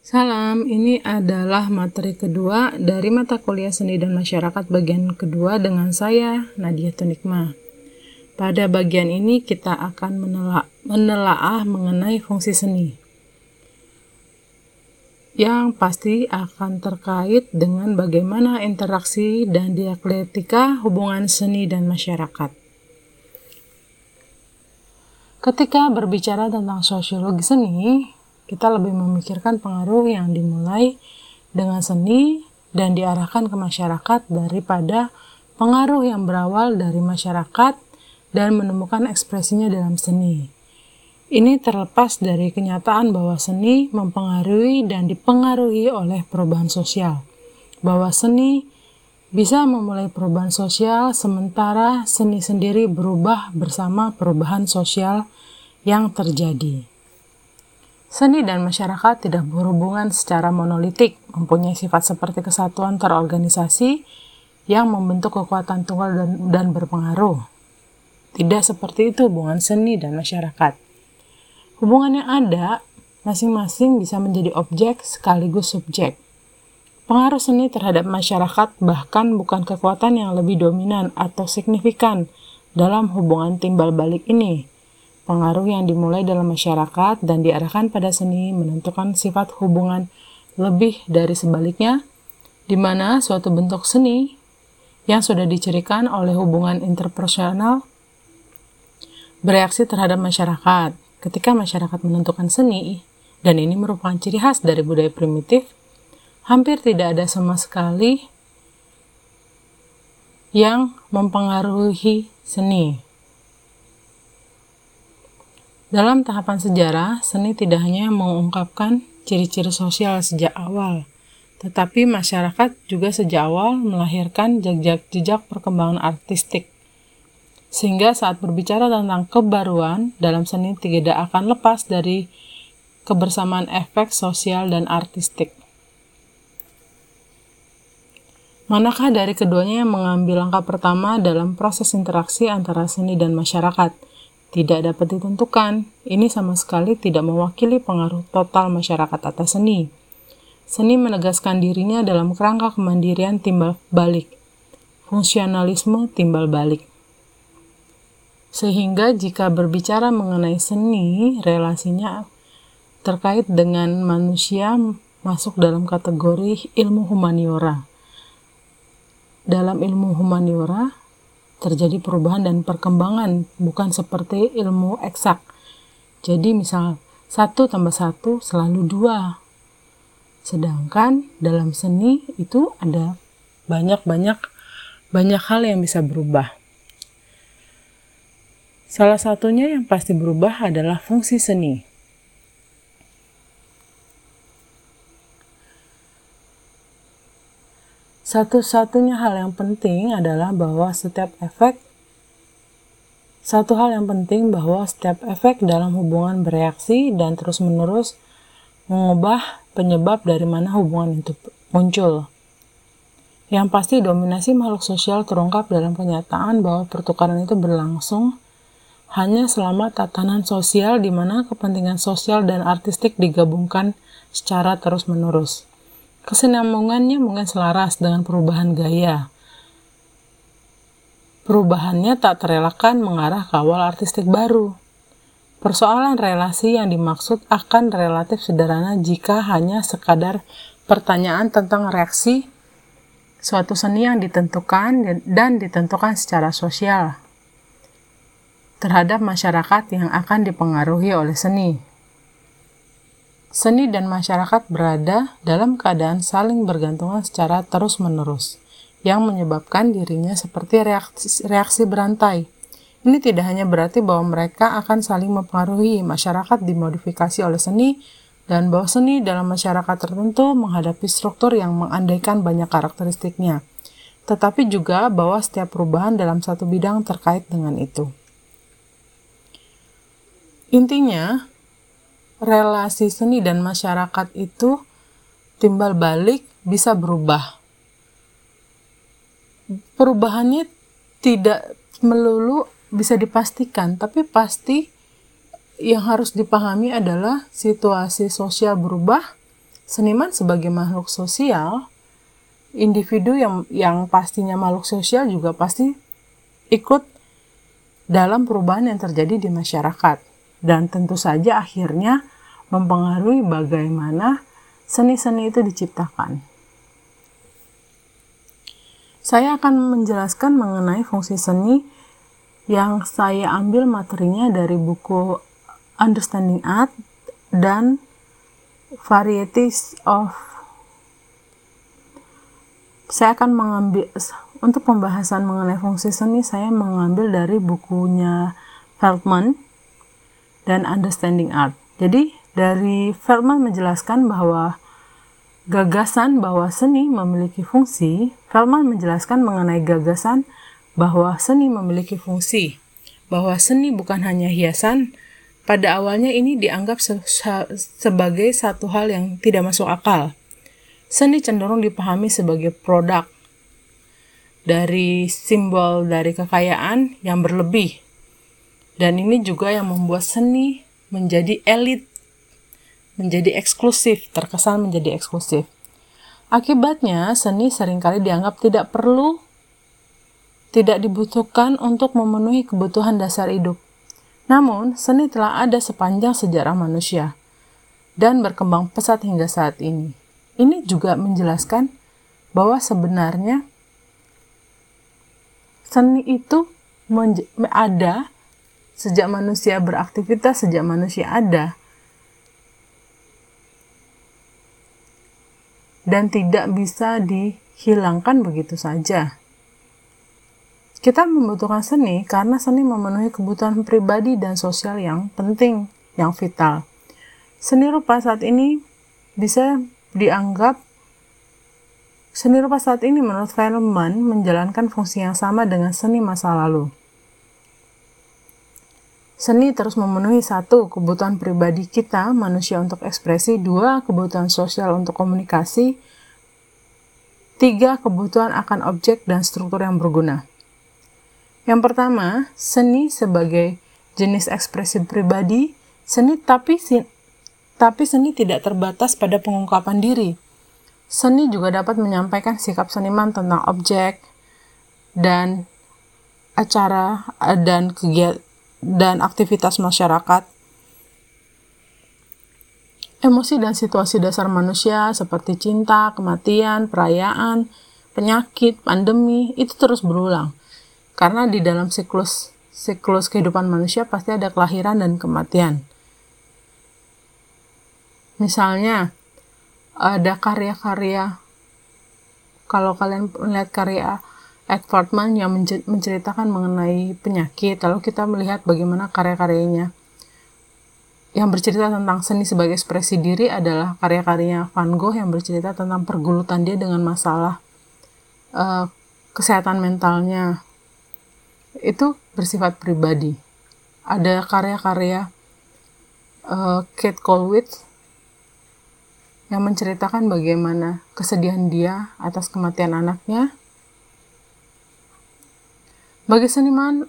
Salam, ini adalah materi kedua dari mata kuliah seni dan masyarakat bagian kedua dengan saya, Nadia Tunikma. Pada bagian ini kita akan menela menelaah mengenai fungsi seni yang pasti akan terkait dengan bagaimana interaksi dan dialektika hubungan seni dan masyarakat. Ketika berbicara tentang sosiologi seni, kita lebih memikirkan pengaruh yang dimulai dengan seni dan diarahkan ke masyarakat daripada pengaruh yang berawal dari masyarakat dan menemukan ekspresinya dalam seni. Ini terlepas dari kenyataan bahwa seni mempengaruhi dan dipengaruhi oleh perubahan sosial. Bahwa seni bisa memulai perubahan sosial sementara seni sendiri berubah bersama perubahan sosial yang terjadi. Seni dan masyarakat tidak berhubungan secara monolitik, mempunyai sifat seperti kesatuan terorganisasi yang membentuk kekuatan tunggal dan, dan berpengaruh. Tidak seperti itu hubungan seni dan masyarakat. Hubungan yang ada, masing-masing bisa menjadi objek sekaligus subjek. Pengaruh seni terhadap masyarakat bahkan bukan kekuatan yang lebih dominan atau signifikan dalam hubungan timbal balik ini, Pengaruh yang dimulai dalam masyarakat dan diarahkan pada seni menentukan sifat hubungan lebih dari sebaliknya, di mana suatu bentuk seni yang sudah dicirikan oleh hubungan interpersonal bereaksi terhadap masyarakat. Ketika masyarakat menentukan seni, dan ini merupakan ciri khas dari budaya primitif, hampir tidak ada sama sekali yang mempengaruhi seni. Dalam tahapan sejarah, seni tidak hanya mengungkapkan ciri-ciri sosial sejak awal, tetapi masyarakat juga sejak awal melahirkan jejak-jejak perkembangan artistik. Sehingga saat berbicara tentang kebaruan, dalam seni tidak akan lepas dari kebersamaan efek sosial dan artistik. Manakah dari keduanya yang mengambil langkah pertama dalam proses interaksi antara seni dan masyarakat – tidak dapat ditentukan. Ini sama sekali tidak mewakili pengaruh total masyarakat atas seni. Seni menegaskan dirinya dalam kerangka kemandirian timbal balik, fungsionalisme timbal balik. Sehingga jika berbicara mengenai seni, relasinya terkait dengan manusia masuk dalam kategori ilmu humaniora. Dalam ilmu humaniora, terjadi perubahan dan perkembangan, bukan seperti ilmu eksak. Jadi misal satu tambah satu selalu dua. Sedangkan dalam seni itu ada banyak-banyak banyak hal yang bisa berubah. Salah satunya yang pasti berubah adalah fungsi seni. Satu-satunya hal yang penting adalah bahwa setiap efek satu hal yang penting bahwa setiap efek dalam hubungan bereaksi dan terus-menerus mengubah penyebab dari mana hubungan itu muncul. Yang pasti dominasi makhluk sosial terungkap dalam kenyataan bahwa pertukaran itu berlangsung hanya selama tatanan sosial di mana kepentingan sosial dan artistik digabungkan secara terus-menerus. Kesinambungannya mungkin selaras dengan perubahan gaya. Perubahannya tak terelakkan mengarah ke awal artistik baru. Persoalan relasi yang dimaksud akan relatif sederhana jika hanya sekadar pertanyaan tentang reaksi suatu seni yang ditentukan dan ditentukan secara sosial terhadap masyarakat yang akan dipengaruhi oleh seni. Seni dan masyarakat berada dalam keadaan saling bergantungan secara terus-menerus, yang menyebabkan dirinya seperti reaksi, reaksi berantai. Ini tidak hanya berarti bahwa mereka akan saling mempengaruhi masyarakat dimodifikasi oleh seni, dan bahwa seni dalam masyarakat tertentu menghadapi struktur yang mengandaikan banyak karakteristiknya, tetapi juga bahwa setiap perubahan dalam satu bidang terkait dengan itu. Intinya, relasi seni dan masyarakat itu timbal balik bisa berubah. Perubahannya tidak melulu bisa dipastikan, tapi pasti yang harus dipahami adalah situasi sosial berubah seniman sebagai makhluk sosial, individu yang yang pastinya makhluk sosial juga pasti ikut dalam perubahan yang terjadi di masyarakat dan tentu saja akhirnya mempengaruhi bagaimana seni-seni itu diciptakan. Saya akan menjelaskan mengenai fungsi seni yang saya ambil materinya dari buku Understanding Art dan Varieties of saya akan mengambil untuk pembahasan mengenai fungsi seni saya mengambil dari bukunya Feldman dan Understanding Art. Jadi dari Feldman menjelaskan bahwa gagasan bahwa seni memiliki fungsi, Feldman menjelaskan mengenai gagasan bahwa seni memiliki fungsi, bahwa seni bukan hanya hiasan. Pada awalnya ini dianggap se sebagai satu hal yang tidak masuk akal. Seni cenderung dipahami sebagai produk dari simbol dari kekayaan yang berlebih. Dan ini juga yang membuat seni menjadi elit, menjadi eksklusif, terkesan menjadi eksklusif. Akibatnya, seni sering kali dianggap tidak perlu tidak dibutuhkan untuk memenuhi kebutuhan dasar hidup. Namun, seni telah ada sepanjang sejarah manusia dan berkembang pesat hingga saat ini. Ini juga menjelaskan bahwa sebenarnya seni itu ada sejak manusia beraktivitas, sejak manusia ada. Dan tidak bisa dihilangkan begitu saja. Kita membutuhkan seni karena seni memenuhi kebutuhan pribadi dan sosial yang penting, yang vital. Seni rupa saat ini bisa dianggap Seni rupa saat ini menurut Feynman menjalankan fungsi yang sama dengan seni masa lalu. Seni terus memenuhi satu kebutuhan pribadi kita, manusia untuk ekspresi, dua kebutuhan sosial untuk komunikasi, tiga kebutuhan akan objek dan struktur yang berguna. Yang pertama, seni sebagai jenis ekspresi pribadi, seni tapi tapi seni tidak terbatas pada pengungkapan diri. Seni juga dapat menyampaikan sikap seniman tentang objek dan acara dan kegiatan dan aktivitas masyarakat. Emosi dan situasi dasar manusia seperti cinta, kematian, perayaan, penyakit, pandemi itu terus berulang karena di dalam siklus siklus kehidupan manusia pasti ada kelahiran dan kematian. Misalnya ada karya-karya kalau kalian melihat karya Ed Fortman yang menceritakan mengenai penyakit, lalu kita melihat bagaimana karya-karyanya yang bercerita tentang seni sebagai ekspresi diri adalah karya-karyanya Van Gogh yang bercerita tentang pergulutan dia dengan masalah uh, kesehatan mentalnya, itu bersifat pribadi. Ada karya-karya uh, Kate Colwitz yang menceritakan bagaimana kesedihan dia atas kematian anaknya. Bagi seniman,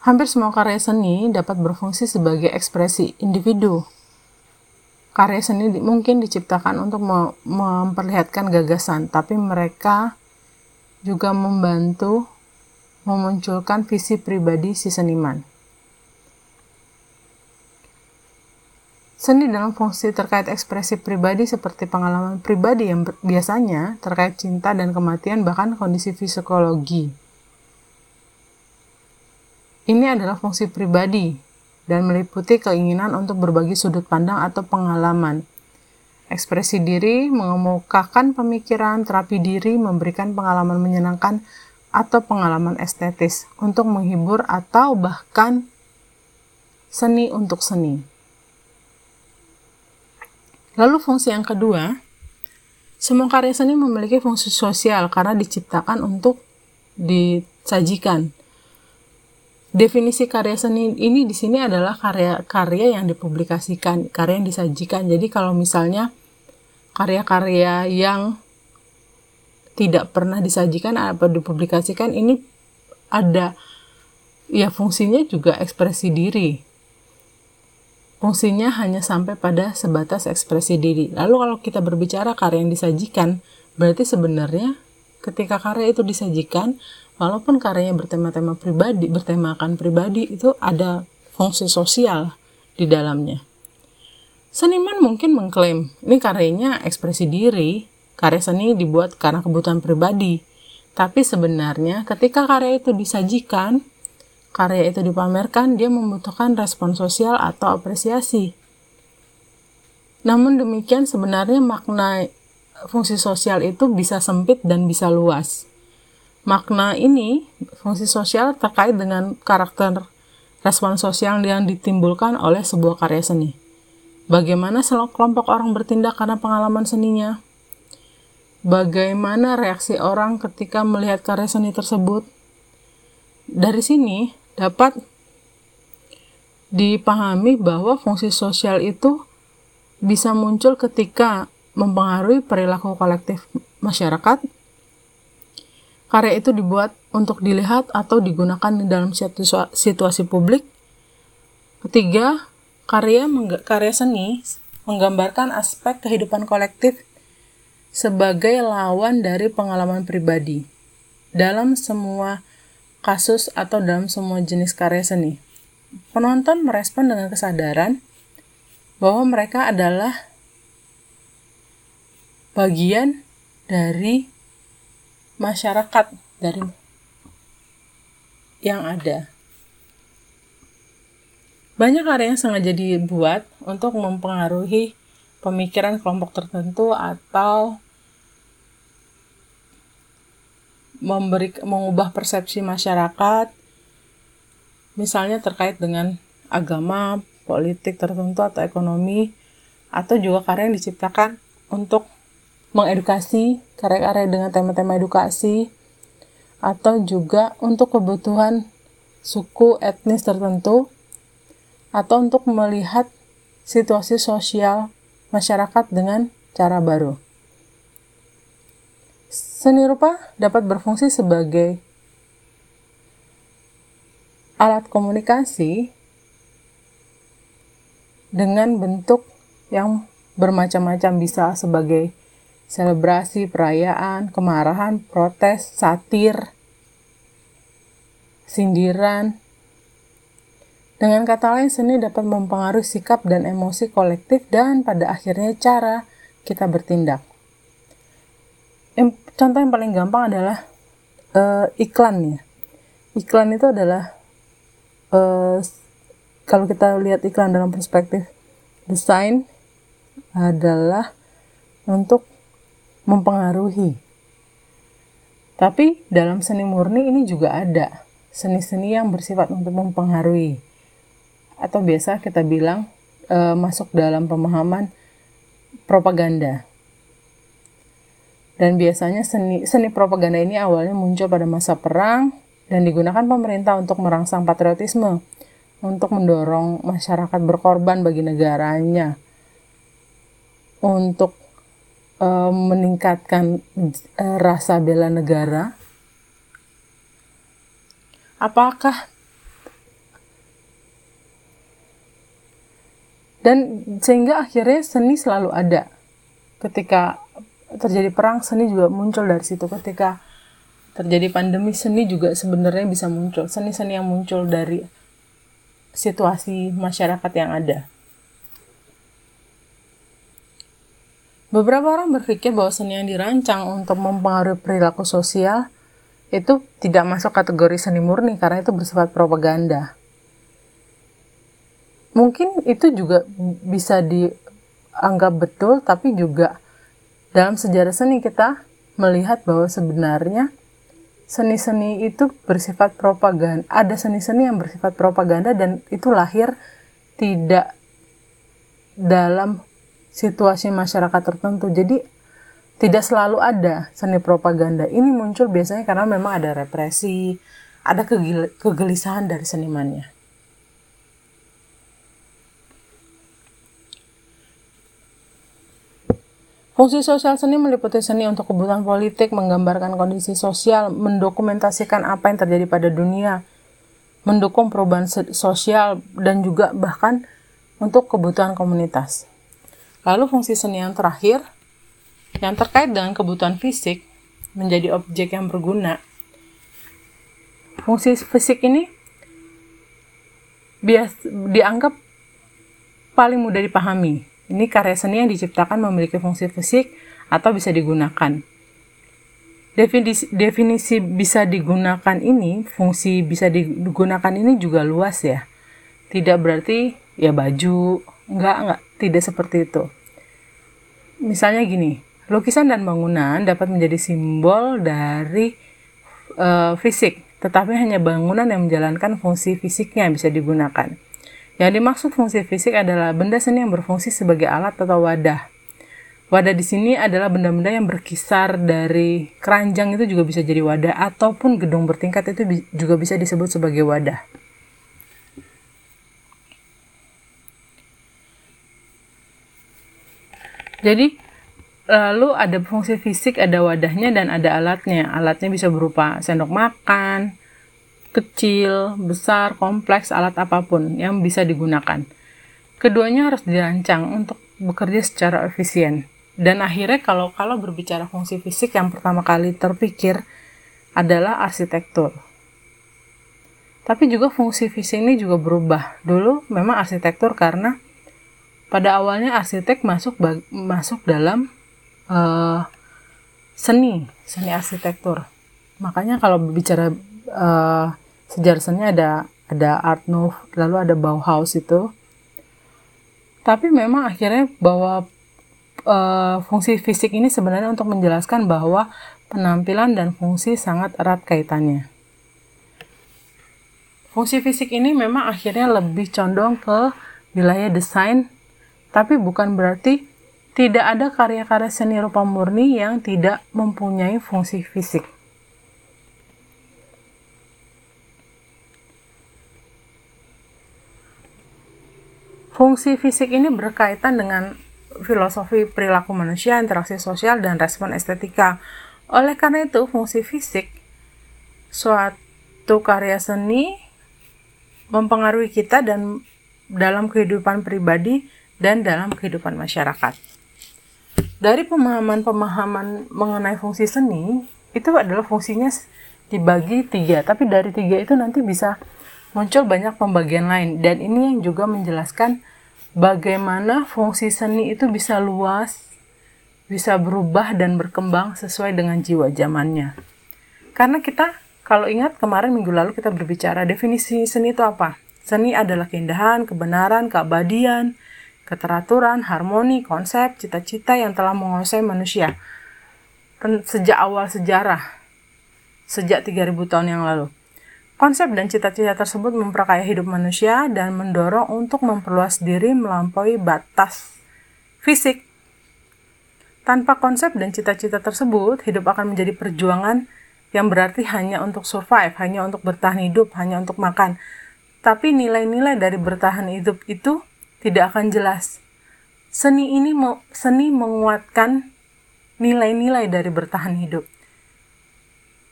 hampir semua karya seni dapat berfungsi sebagai ekspresi individu. Karya seni mungkin diciptakan untuk memperlihatkan gagasan, tapi mereka juga membantu memunculkan visi pribadi si seniman. Seni dalam fungsi terkait ekspresi pribadi seperti pengalaman pribadi yang biasanya terkait cinta dan kematian bahkan kondisi psikologi. Ini adalah fungsi pribadi dan meliputi keinginan untuk berbagi sudut pandang atau pengalaman Ekspresi diri mengemukakan pemikiran, terapi diri memberikan pengalaman menyenangkan atau pengalaman estetis untuk menghibur atau bahkan seni untuk seni. Lalu fungsi yang kedua, semua karya seni memiliki fungsi sosial karena diciptakan untuk disajikan. Definisi karya seni ini di sini adalah karya-karya yang dipublikasikan, karya yang disajikan. Jadi kalau misalnya karya-karya yang tidak pernah disajikan atau dipublikasikan ini ada ya fungsinya juga ekspresi diri. Fungsinya hanya sampai pada sebatas ekspresi diri. Lalu kalau kita berbicara karya yang disajikan, berarti sebenarnya ketika karya itu disajikan, walaupun karyanya bertema-tema pribadi, bertemakan pribadi, itu ada fungsi sosial di dalamnya. Seniman mungkin mengklaim, ini karyanya ekspresi diri, karya seni dibuat karena kebutuhan pribadi. Tapi sebenarnya ketika karya itu disajikan, karya itu dipamerkan, dia membutuhkan respon sosial atau apresiasi. Namun demikian sebenarnya makna fungsi sosial itu bisa sempit dan bisa luas. Makna ini, fungsi sosial terkait dengan karakter respon sosial yang ditimbulkan oleh sebuah karya seni. Bagaimana kelompok orang bertindak karena pengalaman seninya? Bagaimana reaksi orang ketika melihat karya seni tersebut? Dari sini, dapat dipahami bahwa fungsi sosial itu bisa muncul ketika mempengaruhi perilaku kolektif masyarakat. Karya itu dibuat untuk dilihat atau digunakan di dalam situasi publik. Ketiga, karya karya seni menggambarkan aspek kehidupan kolektif sebagai lawan dari pengalaman pribadi. Dalam semua kasus atau dalam semua jenis karya seni. Penonton merespon dengan kesadaran bahwa mereka adalah bagian dari masyarakat dari yang ada. Banyak karya yang sengaja dibuat untuk mempengaruhi pemikiran kelompok tertentu atau memberi mengubah persepsi masyarakat misalnya terkait dengan agama, politik tertentu atau ekonomi atau juga karya yang diciptakan untuk mengedukasi, karya-karya dengan tema-tema edukasi atau juga untuk kebutuhan suku etnis tertentu atau untuk melihat situasi sosial masyarakat dengan cara baru. Seni rupa dapat berfungsi sebagai alat komunikasi dengan bentuk yang bermacam-macam bisa sebagai selebrasi, perayaan, kemarahan, protes, satir, sindiran. Dengan kata lain, seni dapat mempengaruhi sikap dan emosi kolektif dan pada akhirnya cara kita bertindak contoh yang paling gampang adalah uh, iklan ya. Iklan itu adalah uh, kalau kita lihat iklan dalam perspektif desain adalah untuk mempengaruhi. Tapi dalam seni murni ini juga ada seni-seni yang bersifat untuk mempengaruhi. Atau biasa kita bilang uh, masuk dalam pemahaman propaganda dan biasanya seni, seni propaganda ini awalnya muncul pada masa perang dan digunakan pemerintah untuk merangsang patriotisme, untuk mendorong masyarakat berkorban bagi negaranya, untuk uh, meningkatkan uh, rasa bela negara. Apakah dan sehingga akhirnya seni selalu ada ketika terjadi perang seni juga muncul dari situ. Ketika terjadi pandemi seni juga sebenarnya bisa muncul. Seni-seni yang muncul dari situasi masyarakat yang ada. Beberapa orang berpikir bahwa seni yang dirancang untuk mempengaruhi perilaku sosial itu tidak masuk kategori seni murni karena itu bersifat propaganda. Mungkin itu juga bisa dianggap betul tapi juga dalam sejarah seni kita melihat bahwa sebenarnya seni-seni itu bersifat propaganda. Ada seni-seni yang bersifat propaganda dan itu lahir tidak dalam situasi masyarakat tertentu. Jadi tidak selalu ada seni propaganda. Ini muncul biasanya karena memang ada represi, ada kegelisahan dari senimannya. Fungsi sosial seni meliputi seni untuk kebutuhan politik, menggambarkan kondisi sosial, mendokumentasikan apa yang terjadi pada dunia, mendukung perubahan sosial, dan juga bahkan untuk kebutuhan komunitas. Lalu fungsi seni yang terakhir, yang terkait dengan kebutuhan fisik, menjadi objek yang berguna. Fungsi fisik ini bias, dianggap paling mudah dipahami. Ini karya seni yang diciptakan memiliki fungsi fisik atau bisa digunakan. Definisi, definisi bisa digunakan ini, fungsi bisa digunakan ini juga luas ya. Tidak berarti ya baju, enggak, enggak, tidak seperti itu. Misalnya gini, lukisan dan bangunan dapat menjadi simbol dari uh, fisik, tetapi hanya bangunan yang menjalankan fungsi fisiknya yang bisa digunakan. Yang dimaksud fungsi fisik adalah benda seni yang berfungsi sebagai alat atau wadah. Wadah di sini adalah benda-benda yang berkisar dari keranjang itu juga bisa jadi wadah ataupun gedung bertingkat itu juga bisa disebut sebagai wadah. Jadi lalu ada fungsi fisik, ada wadahnya dan ada alatnya. Alatnya bisa berupa sendok makan, kecil, besar, kompleks, alat apa pun yang bisa digunakan. Keduanya harus dirancang untuk bekerja secara efisien. Dan akhirnya kalau kalau berbicara fungsi fisik yang pertama kali terpikir adalah arsitektur. Tapi juga fungsi fisik ini juga berubah. Dulu memang arsitektur karena pada awalnya arsitek masuk masuk dalam uh, seni seni arsitektur makanya kalau berbicara uh, sejarah seni ada ada Art Nouveau lalu ada Bauhaus itu tapi memang akhirnya bahwa uh, fungsi fisik ini sebenarnya untuk menjelaskan bahwa penampilan dan fungsi sangat erat kaitannya fungsi fisik ini memang akhirnya lebih condong ke wilayah desain tapi bukan berarti tidak ada karya-karya seni rupa murni yang tidak mempunyai fungsi fisik. Fungsi fisik ini berkaitan dengan filosofi perilaku manusia, interaksi sosial, dan respon estetika. Oleh karena itu, fungsi fisik suatu karya seni mempengaruhi kita dan dalam kehidupan pribadi dan dalam kehidupan masyarakat. Dari pemahaman-pemahaman mengenai fungsi seni, itu adalah fungsinya dibagi tiga, tapi dari tiga itu nanti bisa muncul banyak pembagian lain. Dan ini yang juga menjelaskan bagaimana fungsi seni itu bisa luas, bisa berubah dan berkembang sesuai dengan jiwa zamannya. Karena kita, kalau ingat kemarin minggu lalu kita berbicara definisi seni itu apa? Seni adalah keindahan, kebenaran, keabadian, keteraturan, harmoni, konsep, cita-cita yang telah menguasai manusia sejak awal sejarah, sejak 3000 tahun yang lalu. Konsep dan cita-cita tersebut memperkaya hidup manusia dan mendorong untuk memperluas diri melampaui batas fisik. Tanpa konsep dan cita-cita tersebut, hidup akan menjadi perjuangan yang berarti hanya untuk survive, hanya untuk bertahan hidup, hanya untuk makan. Tapi nilai-nilai dari bertahan hidup itu tidak akan jelas. Seni ini seni menguatkan nilai-nilai dari bertahan hidup.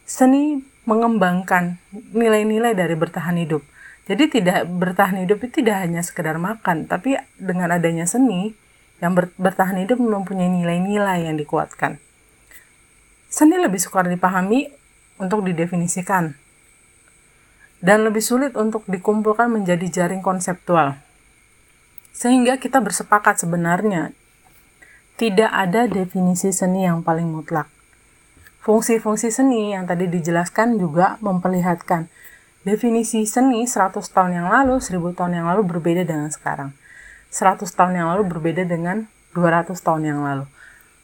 Seni mengembangkan nilai-nilai dari bertahan hidup. Jadi tidak bertahan hidup itu tidak hanya sekedar makan, tapi dengan adanya seni yang ber, bertahan hidup mempunyai nilai-nilai yang dikuatkan. Seni lebih sukar dipahami untuk didefinisikan dan lebih sulit untuk dikumpulkan menjadi jaring konseptual. Sehingga kita bersepakat sebenarnya tidak ada definisi seni yang paling mutlak. Fungsi-fungsi seni yang tadi dijelaskan juga memperlihatkan definisi seni 100 tahun yang lalu, 1000 tahun yang lalu berbeda dengan sekarang. 100 tahun yang lalu berbeda dengan 200 tahun yang lalu.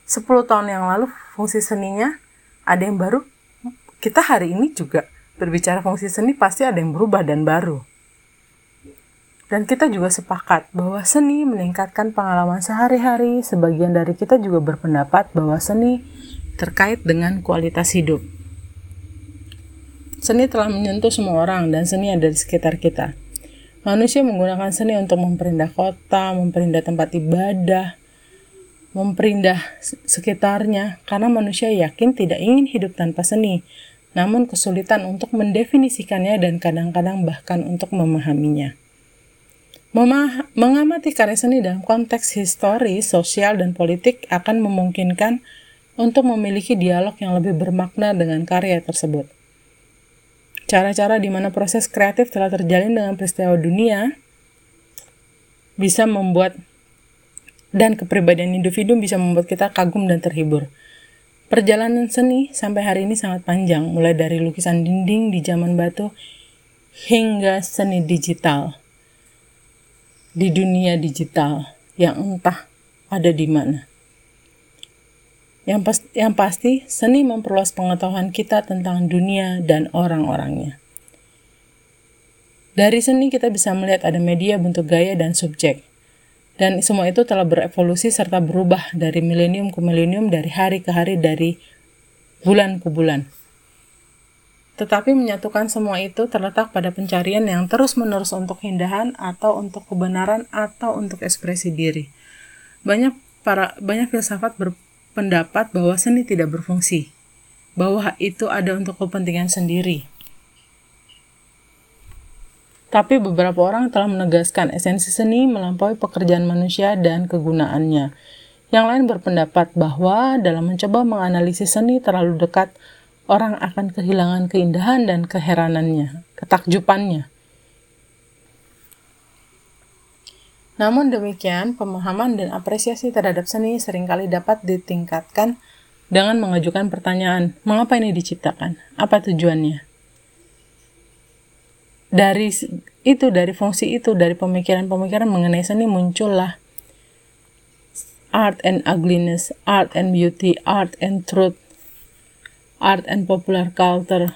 10 tahun yang lalu fungsi seninya ada yang baru. Kita hari ini juga berbicara fungsi seni pasti ada yang berubah dan baru. Dan kita juga sepakat bahwa seni meningkatkan pengalaman sehari-hari. Sebagian dari kita juga berpendapat bahwa seni terkait dengan kualitas hidup. Seni telah menyentuh semua orang dan seni ada di sekitar kita. Manusia menggunakan seni untuk memperindah kota, memperindah tempat ibadah, memperindah sekitarnya karena manusia yakin tidak ingin hidup tanpa seni, namun kesulitan untuk mendefinisikannya dan kadang-kadang bahkan untuk memahaminya. Memah mengamati karya seni dalam konteks histori, sosial, dan politik akan memungkinkan untuk memiliki dialog yang lebih bermakna dengan karya tersebut. Cara-cara di mana proses kreatif telah terjalin dengan peristiwa dunia bisa membuat dan kepribadian individu bisa membuat kita kagum dan terhibur. Perjalanan seni sampai hari ini sangat panjang, mulai dari lukisan dinding di zaman batu hingga seni digital di dunia digital yang entah ada di mana. Yang, pas, yang pasti, seni memperluas pengetahuan kita tentang dunia dan orang-orangnya. Dari seni kita bisa melihat ada media bentuk gaya dan subjek. Dan semua itu telah berevolusi serta berubah dari milenium ke milenium, dari hari ke hari, dari bulan ke bulan. Tetapi menyatukan semua itu terletak pada pencarian yang terus-menerus untuk keindahan atau untuk kebenaran atau untuk ekspresi diri. Banyak para banyak filsafat berpendapat bahwa seni tidak berfungsi, bahwa itu ada untuk kepentingan sendiri. Tapi beberapa orang telah menegaskan esensi seni melampaui pekerjaan manusia dan kegunaannya. Yang lain berpendapat bahwa dalam mencoba menganalisis seni terlalu dekat orang akan kehilangan keindahan dan keheranannya, ketakjupannya. Namun demikian, pemahaman dan apresiasi terhadap seni sering kali dapat ditingkatkan dengan mengajukan pertanyaan, mengapa ini diciptakan? Apa tujuannya? Dari itu, dari fungsi itu, dari pemikiran-pemikiran mengenai seni muncullah art and ugliness, art and beauty, art and truth, art and popular culture,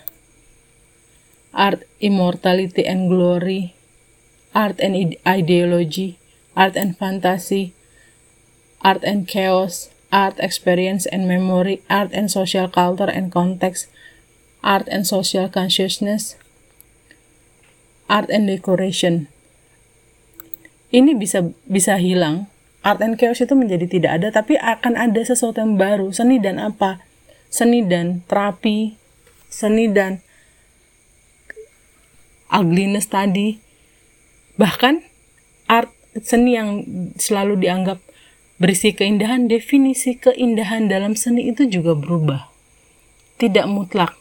art, immortality and glory, art and ideology, art and fantasy, art and chaos, art experience and memory, art and social culture and context, art and social consciousness, art and decoration. Ini bisa bisa hilang. Art and chaos itu menjadi tidak ada, tapi akan ada sesuatu yang baru, seni dan apa? seni dan terapi, seni dan ugliness tadi. Bahkan art seni yang selalu dianggap berisi keindahan, definisi keindahan dalam seni itu juga berubah. Tidak mutlak.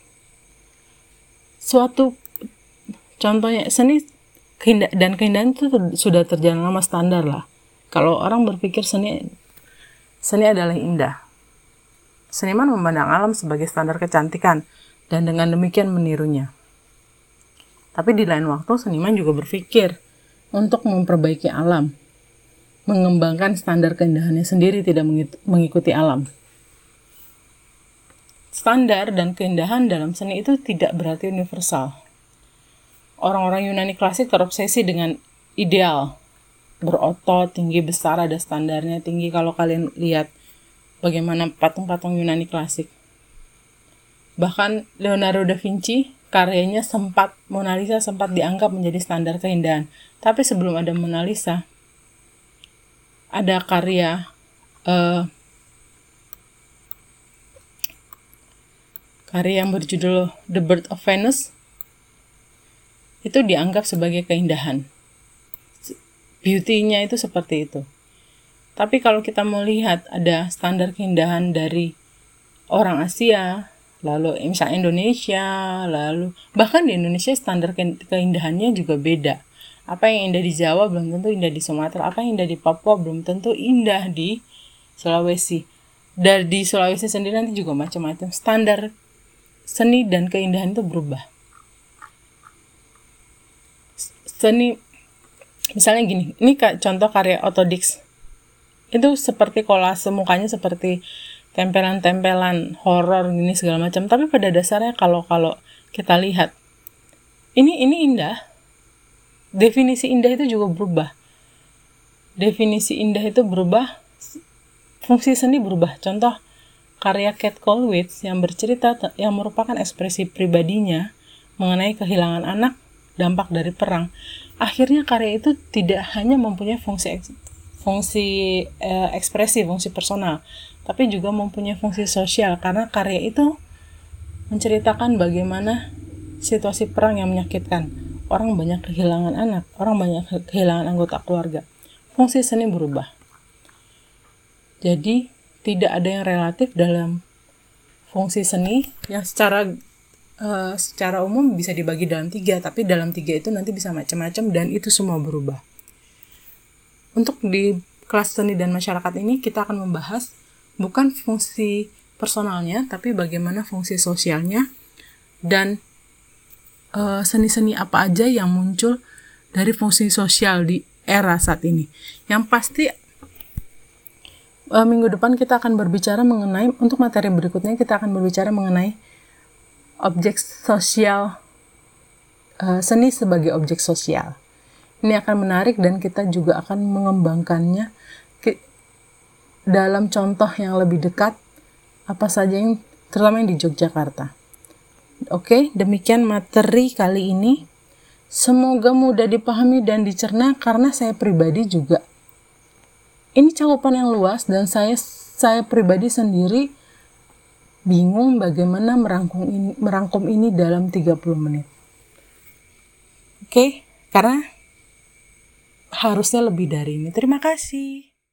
Suatu contohnya seni dan keindahan itu sudah terjalan lama standar lah. Kalau orang berpikir seni seni adalah indah, Seniman memandang alam sebagai standar kecantikan dan dengan demikian menirunya. Tapi di lain waktu seniman juga berpikir untuk memperbaiki alam, mengembangkan standar keindahannya sendiri tidak mengikuti alam. Standar dan keindahan dalam seni itu tidak berarti universal. Orang-orang Yunani klasik terobsesi dengan ideal, berotot, tinggi, besar, ada standarnya tinggi. Kalau kalian lihat bagaimana patung-patung Yunani klasik. Bahkan Leonardo da Vinci, karyanya sempat, Mona Lisa sempat dianggap menjadi standar keindahan. Tapi sebelum ada Mona Lisa, ada karya uh, karya yang berjudul The Bird of Venus itu dianggap sebagai keindahan. Beauty-nya itu seperti itu. Tapi kalau kita mau lihat ada standar keindahan dari orang Asia, lalu misalnya Indonesia, lalu bahkan di Indonesia standar keindahannya juga beda. Apa yang indah di Jawa belum tentu indah di Sumatera, apa yang indah di Papua belum tentu indah di Sulawesi. Dari di Sulawesi sendiri nanti juga macam-macam. Standar seni dan keindahan itu berubah. Seni misalnya gini, ini contoh karya Otodix itu seperti kolase mukanya seperti tempelan-tempelan horor gini segala macam tapi pada dasarnya kalau kalau kita lihat ini ini indah definisi indah itu juga berubah. Definisi indah itu berubah fungsi seni berubah. Contoh karya Kate Colwitz yang bercerita yang merupakan ekspresi pribadinya mengenai kehilangan anak dampak dari perang. Akhirnya karya itu tidak hanya mempunyai fungsi fungsi eh, ekspresi, fungsi personal, tapi juga mempunyai fungsi sosial. Karena karya itu menceritakan bagaimana situasi perang yang menyakitkan. Orang banyak kehilangan anak, orang banyak kehilangan anggota keluarga. Fungsi seni berubah. Jadi, tidak ada yang relatif dalam fungsi seni yang secara uh, secara umum bisa dibagi dalam tiga, tapi dalam tiga itu nanti bisa macam-macam dan itu semua berubah. Untuk di kelas seni dan masyarakat ini kita akan membahas bukan fungsi personalnya, tapi bagaimana fungsi sosialnya dan seni-seni uh, apa aja yang muncul dari fungsi sosial di era saat ini. Yang pasti uh, minggu depan kita akan berbicara mengenai untuk materi berikutnya kita akan berbicara mengenai objek sosial uh, seni sebagai objek sosial. Ini akan menarik dan kita juga akan mengembangkannya dalam contoh yang lebih dekat apa saja yang terutama yang di Yogyakarta. Oke, demikian materi kali ini. Semoga mudah dipahami dan dicerna karena saya pribadi juga ini cakupan yang luas dan saya saya pribadi sendiri bingung bagaimana merangkum ini, merangkum ini dalam 30 menit. Oke, karena harusnya lebih dari ini. Terima kasih.